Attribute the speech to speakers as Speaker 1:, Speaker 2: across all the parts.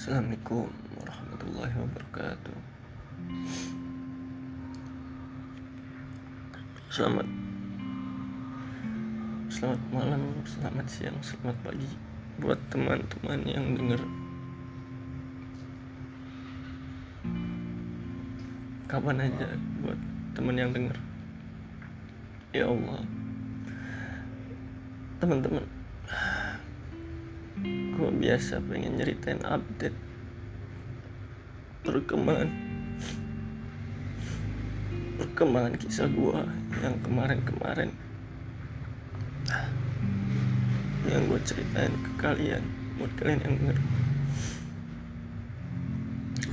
Speaker 1: Assalamualaikum warahmatullahi wabarakatuh. Selamat Selamat malam, selamat siang, selamat pagi buat teman-teman yang denger. Kapan aja buat teman yang denger. Ya Allah. Teman-teman gue biasa pengen nyeritain update perkembangan perkembangan kisah gue yang kemarin-kemarin. Yang gue ceritain ke kalian buat kalian yang denger.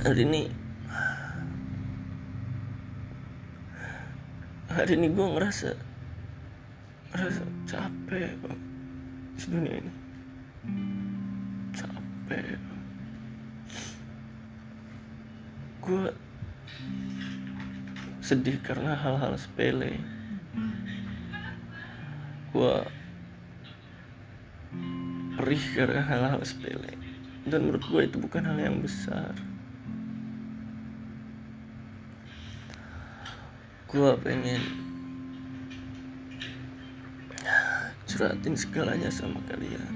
Speaker 1: Hari ini hari ini gue ngerasa ngerasa capek bang di dunia ini gue sedih karena hal-hal sepele. Gue perih karena hal-hal sepele. Dan menurut gue itu bukan hal yang besar. Gue pengen curhatin segalanya sama kalian.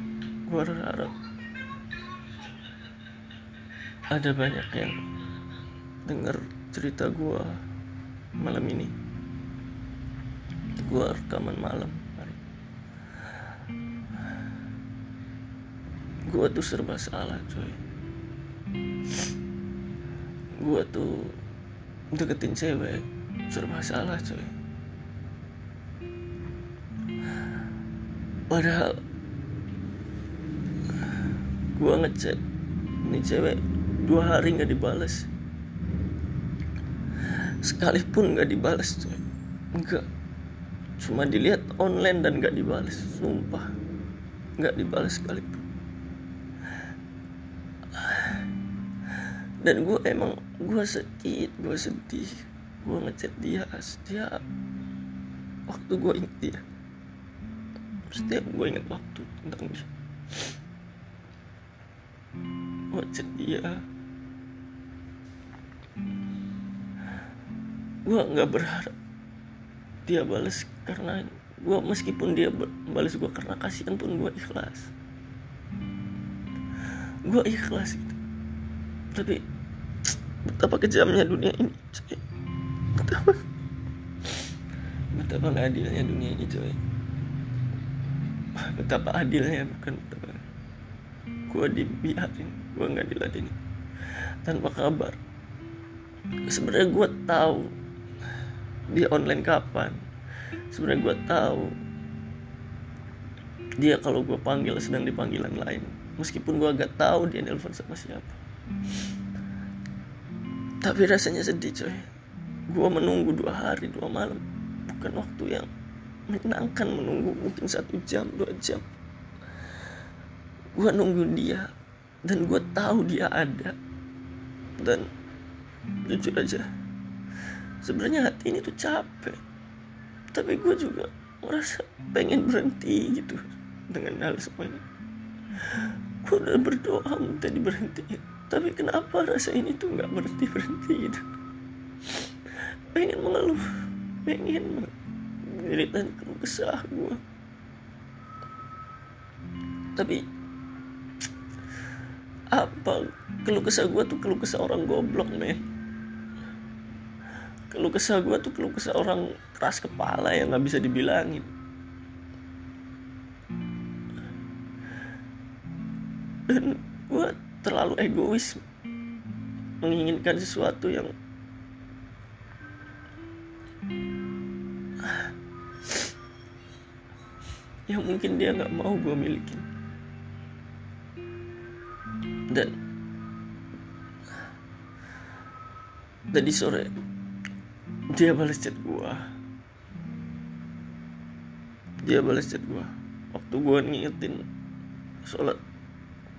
Speaker 1: Gue harap ada banyak yang dengar cerita gue malam ini. Gue rekaman malam. Gue tuh serba salah coy. Gue tuh deketin cewek serba salah coy. Padahal gue ngechat ini cewek dua hari nggak dibalas sekalipun nggak dibalas coy. Enggak cuma dilihat online dan nggak dibalas sumpah. Nggak dibalas sekalipun. Dan gue emang gue sedih gue sedih. Gue ngechat dia setiap waktu gue inget dia. Setiap gue inget waktu tentang dia chat dia. Gue nggak berharap dia balas karena gue meskipun dia balas gue karena kasihan pun gue ikhlas. Gue ikhlas gitu. Tapi betapa kejamnya dunia ini coy. Betapa betapa gak adilnya dunia ini coy. Betapa adilnya bukan betapa. Gue dibiarin gue nggak diladeni. Tanpa kabar. Sebenarnya gue tahu dia online kapan. Sebenarnya gue tahu dia kalau gue panggil sedang di panggilan lain. Meskipun gue agak tahu dia nelpon sama siapa. Tapi rasanya sedih coy. Gue menunggu dua hari dua malam. Bukan waktu yang menyenangkan menunggu. Mungkin satu jam dua jam. Gue nunggu dia dan gue tahu dia ada. Dan jujur aja sebenarnya hati ini tuh capek. Tapi gue juga merasa pengen berhenti gitu dengan hal semuanya. Gue udah berdoa minta diberhenti tapi kenapa rasa ini tuh nggak berhenti berhenti gitu? Pengen mengeluh pengen keluh kesah gue tapi apa? Keluh kesah gue tuh keluh kesah orang goblok men. Keluh kesah gue tuh keluh kesah orang keras kepala yang nggak bisa dibilangin. Dan gue terlalu egois menginginkan sesuatu yang yang mungkin dia nggak mau gue milikin dan tadi sore dia balas chat gue dia balas chat gue waktu gue ngingetin sholat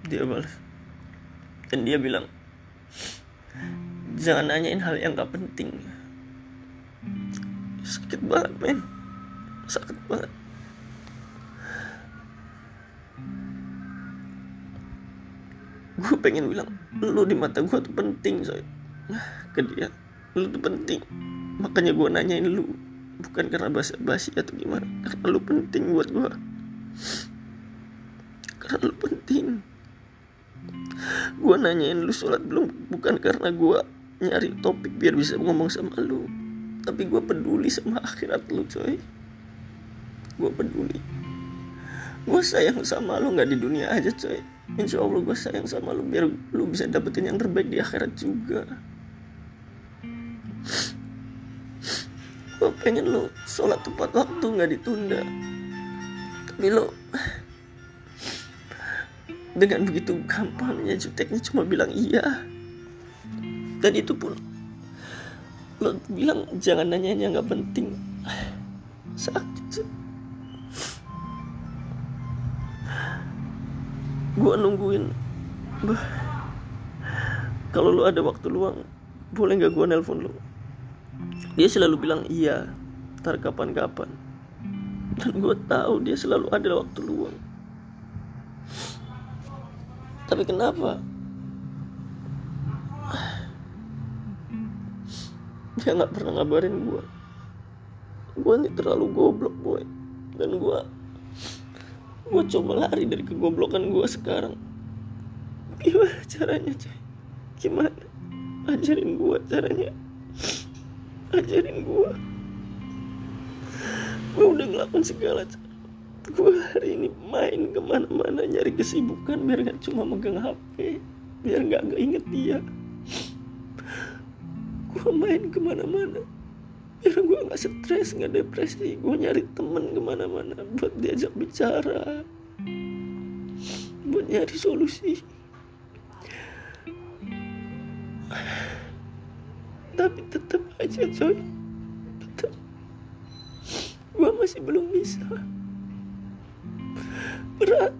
Speaker 1: dia balas. Dan dia bilang jangan nanyain hal yang gak penting. Sakit banget men. Sakit banget gue pengen bilang lu di mata gue tuh penting soy ke dia lu tuh penting. Makanya gue nanyain lu bukan karena basa basi atau gimana? Karena lu penting buat gue karena lu penting. Gue nanyain lu sholat belum? Bukan karena gue nyari topik biar bisa ngomong sama lu tapi gue peduli sama akhirat lu coy gue peduli gue sayang sama lu nggak di dunia aja coy. Insya allah gue sayang sama lu biar lu bisa dapetin yang terbaik di akhirat juga. Gue pengen lu sholat tepat waktu nggak ditunda. Tapi lo dengan begitu gampangnya juteknya cuma bilang iya. Dan itu pun lo bilang jangan nanya yang nggak penting. Sakit gue nungguin. Kalau lo ada waktu luang boleh nggak gue nelpon lo dia selalu bilang iya ntar kapan-kapan. Dan gue tahu dia selalu ada waktu luang. Tapi kenapa? Dia nggak pernah ngabarin gue gue ini terlalu goblok boy. Dan gue gue coba lari dari kegoblokan gue sekarang. Gimana caranya coy? Gimana? Ajarin gue caranya. Ajarin gue gue udah ngelakuin segala cara. Gue hari ini main ke mana-mana nyari kesibukan biar gak cuma megang HP biar gak gak inget dia. Gue main ke mana-mana biar gue gak stres gak depresi. Gue nyari temen ke mana-mana buat diajak bicara. Buat nyari solusi. Tapi tetap aja coy. Tetap gue masih belum bisa. Berat.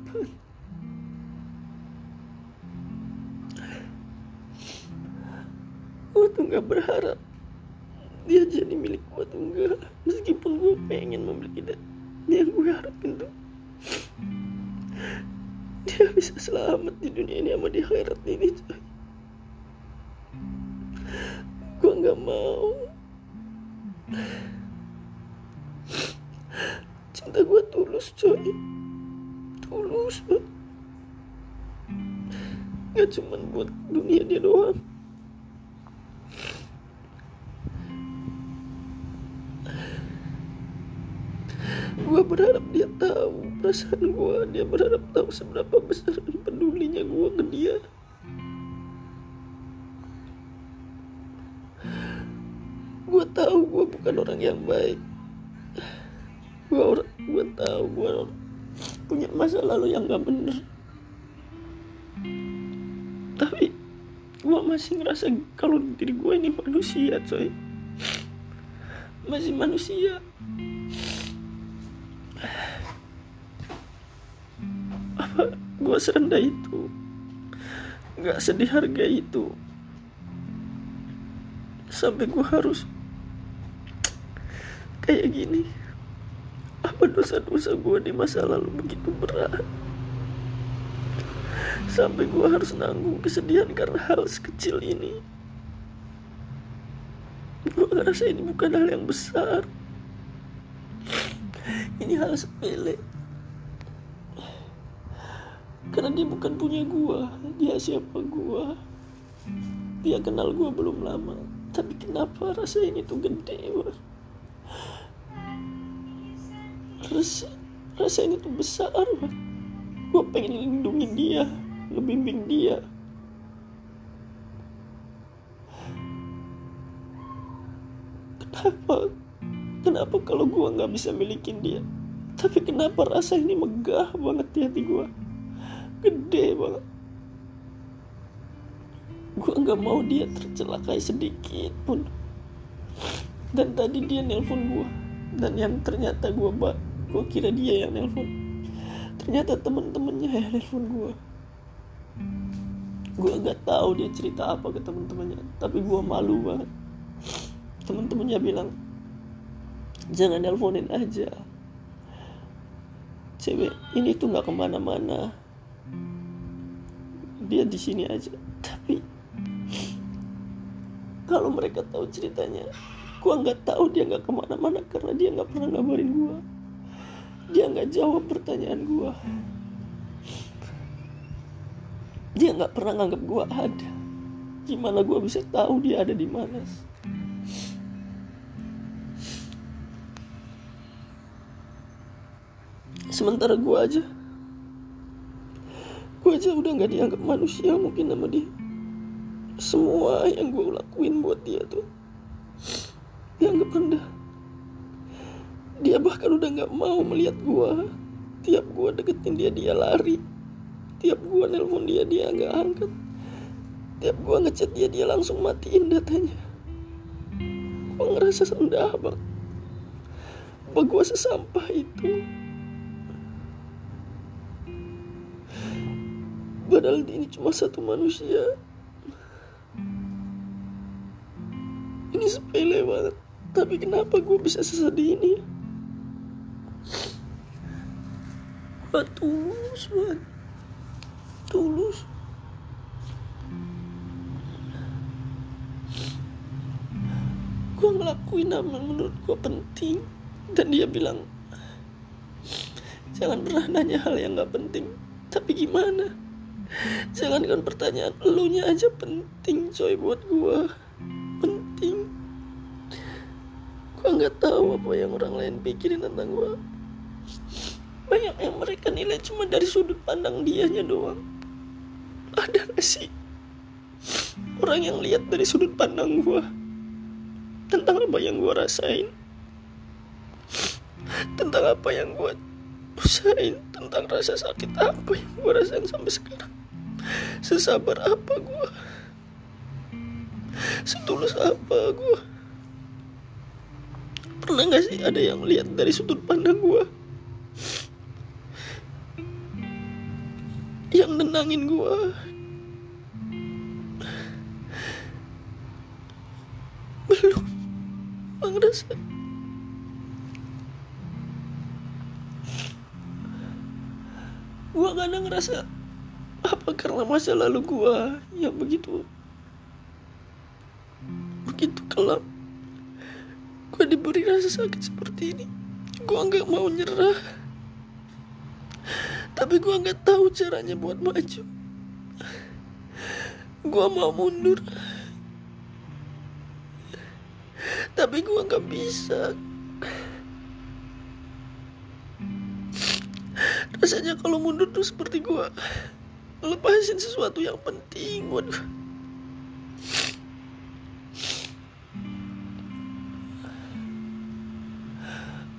Speaker 1: Gue tuh gak berharap dia jadi milik gue tuh enggak. Meskipun gue pengen memiliki dan yang gue harapin tuh. Dia bisa selamat di dunia ini sama di akhirat ini coy. Gue nggak mau. Cinta gue tulus coy. Tulus banget Gak cuman buat dunia dia doang Gue berharap dia tahu perasaan gue Dia berharap tahu seberapa besar pedulinya gue ke dia. Gue tahu gue bukan orang yang baik. Gue orang, gue tahu gue punya masa lalu yang gak bener. Tapi gue masih ngerasa kalau diri gue ini manusia coy. Masih manusia apa gue serendah itu. Nggak sedih harga itu. Sampai gue harus kayak gini. Apa dosa-dosa gue di masa lalu begitu berat? Sampai gue harus nanggung kesedihan karena hal sekecil ini. Gue ngerasa ini bukan hal yang besar. Ini hal sepele karena dia bukan punya gue dia siapa gue dia kenal gue belum lama. Tapi kenapa rasa ini tuh gede rasa rasa ini tuh besar gue pengen lindungi dia ngebimbing dia. Kenapa? Kenapa kalau gue nggak bisa milikin dia? Tapi kenapa rasa ini megah banget di hati gue gede banget. Gue nggak mau dia tercelakai sedikit pun. Dan tadi dia nelpon gue dan yang ternyata gue bak gue kira dia yang nelpon. Ternyata temen-temennya yang nelpon gue gue nggak tahu dia cerita apa ke temen-temennya. Tapi gue malu banget. Temen-temennya bilang jangan nelponin aja. Cewek ini tuh nggak ke mana-mana dia di sini aja tapi kalau mereka tahu ceritanya gua nggak tahu dia nggak ke mana-mana karena dia nggak pernah ngabarin gua. Dia nggak jawab pertanyaan gua. Dia nggak pernah nganggap gua ada. Gimana gua bisa tahu dia ada di mana? Sementara gua aja aja udah nggak dianggap manusia mungkin sama dia. Semua yang gue lakuin buat dia tuh dianggap rendah. Dia bahkan udah nggak mau melihat gue tiap gue deketin dia dia lari. Tiap gue nelpon dia dia nggak angkat. Tiap gue ngechat dia dia langsung matiin datanya. Gue ngerasa rendah banget apa gue sesampah itu padahal ini cuma satu manusia. Ini sepele banget. Tapi kenapa gue bisa sesedih ini? Gue tulus banget tulus. Gue ngelakuin apa yang menurut gue penting. Dan dia bilang jangan pernah nanya hal yang gak penting. Tapi gimana jangankan pertanyaan lu nya aja penting coy buat gue penting. Gue nggak tahu apa yang orang lain pikirin tentang gue banyak yang mereka nilai cuma dari sudut pandang dianya doang. Ada gak sih orang yang lihat dari sudut pandang gue tentang apa yang gue rasain? Tentang apa yang gue rasain tentang rasa sakit apa yang gue rasain sampai sekarang. Sesabar apa gue setulus apa gue pernah gak sih ada yang lihat dari sudut pandang gue yang nenangin gue belum. Bang gue kadang ngerasa apa karena masa lalu gue yang begitu. Begitu kelam. Gue diberi rasa sakit seperti ini. Gue nggak mau nyerah. Tapi gue nggak tahu caranya buat maju. Gue mau mundur. Tapi gue nggak bisa rasanya kalau mundur tuh seperti gue lepasin sesuatu yang penting buat gue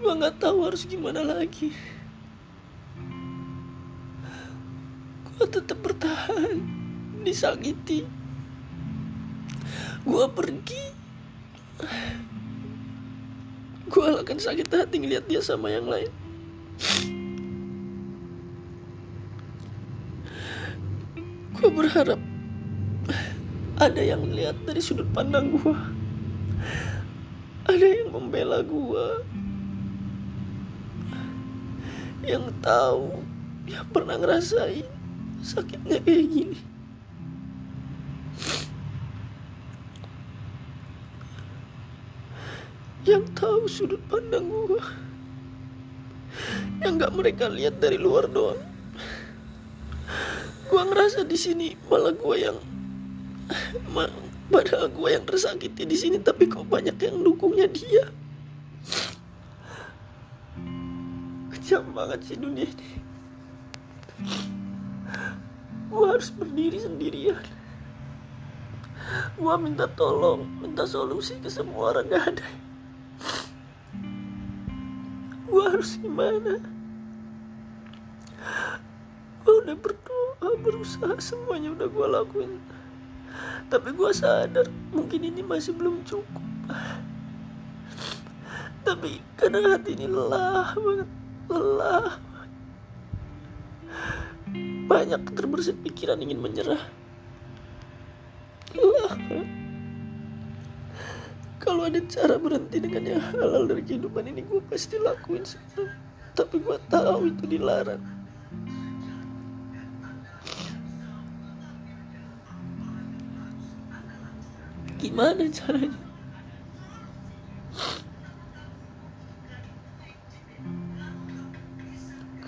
Speaker 1: gue nggak tahu harus gimana lagi. Gue tetap bertahan disakiti. Gue pergi. Gue akan sakit hati ngeliat dia sama yang lain gue berharap ada yang lihat dari sudut pandang gue ada yang membela gue yang tahu yang pernah ngerasain sakitnya kayak gini. Yang tahu sudut pandang gue yang gak mereka lihat dari luar doang gue ngerasa di sini malah gue yang padahal gue yang tersakiti di sini tapi kok banyak yang dukungnya dia? Kejam banget sih dunia ini. Gue harus berdiri sendirian. Gue minta tolong minta solusi ke semua orang gak ada. Gue harus gimana? Gue udah berusaha semuanya udah gue lakuin. Tapi gue sadar mungkin ini masih belum cukup. Tapi kadang hati ini lelah banget lelah banyak terbersit pikiran ingin menyerah. Lelah kalau ada cara berhenti dengan yang halal dari kehidupan ini gue pasti lakuin sekarang tapi gue tahu itu dilarang gimana caranya?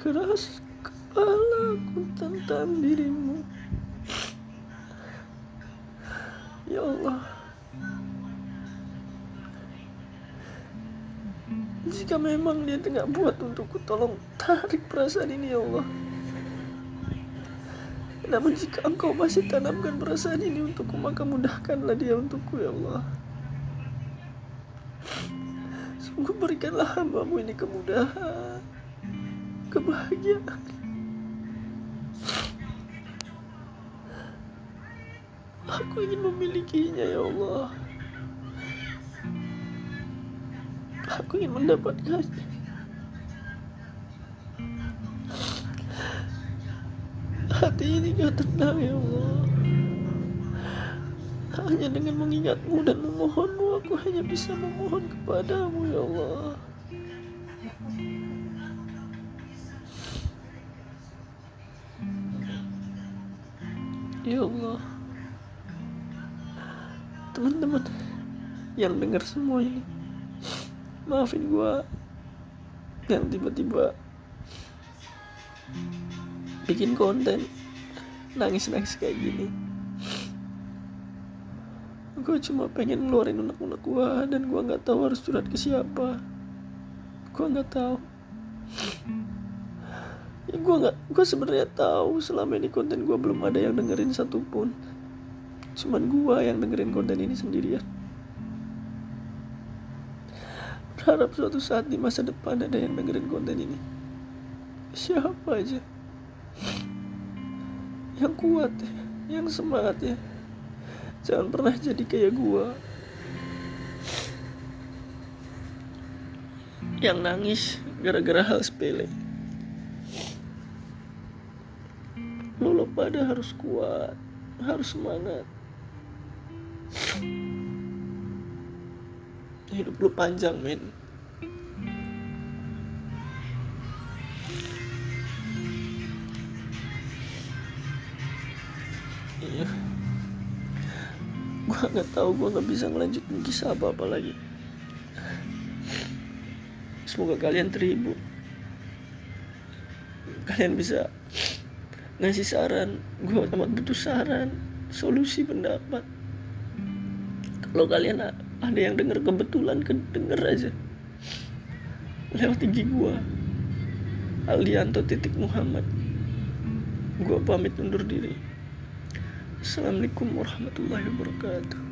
Speaker 1: Keras kepalaku tentang dirimu. Ya Allah. Jika memang dia tengah buat untukku tolong tarik perasaan ini ya Allah namun jika engkau masih tanamkan perasaan ini untukku maka mudahkanlah dia untukku ya Allah. Sungguh berikanlah hambamu ini kemudahan kebahagiaan. Aku ingin memilikinya ya Allah. Aku ingin mendapatkannya hati ini gak tenang ya Allah. Hanya dengan mengingatmu dan memohonmu aku hanya bisa memohon kepadamu ya Allah. Ya Allah. Teman-teman yang dengar semua ini maafin gua. Yang tiba-tiba bikin konten. Nangis-nangis kayak gini. Gue cuma pengen ngeluarin unek-unek gue dan gue nggak tahu harus curhat ke siapa. Gue nggak tahu. Ya gue nggak gue sebenarnya tahu selama ini konten gue belum ada yang dengerin satupun. Cuman gue yang dengerin konten ini sendirian. Berharap suatu saat di masa depan ada yang dengerin konten ini. Siapa aja yang kuat ya yang semangat ya. Jangan pernah jadi kayak gua. Yang nangis gara-gara hal sepele. Lo, lo pada harus kuat harus semangat. Hidup lu panjang men nggak tahu gue nggak bisa ngelanjutin kisah apa apa lagi. Semoga kalian terhibur. Kalian bisa ngasih saran. Gue amat butuh saran solusi pendapat. Kalau kalian ada yang denger kebetulan kedenger aja. Lewat tinggi gue Aldianto titik Muhammad. Gue pamit undur diri. Assalamualaikum warahmatullahi wabarakatuh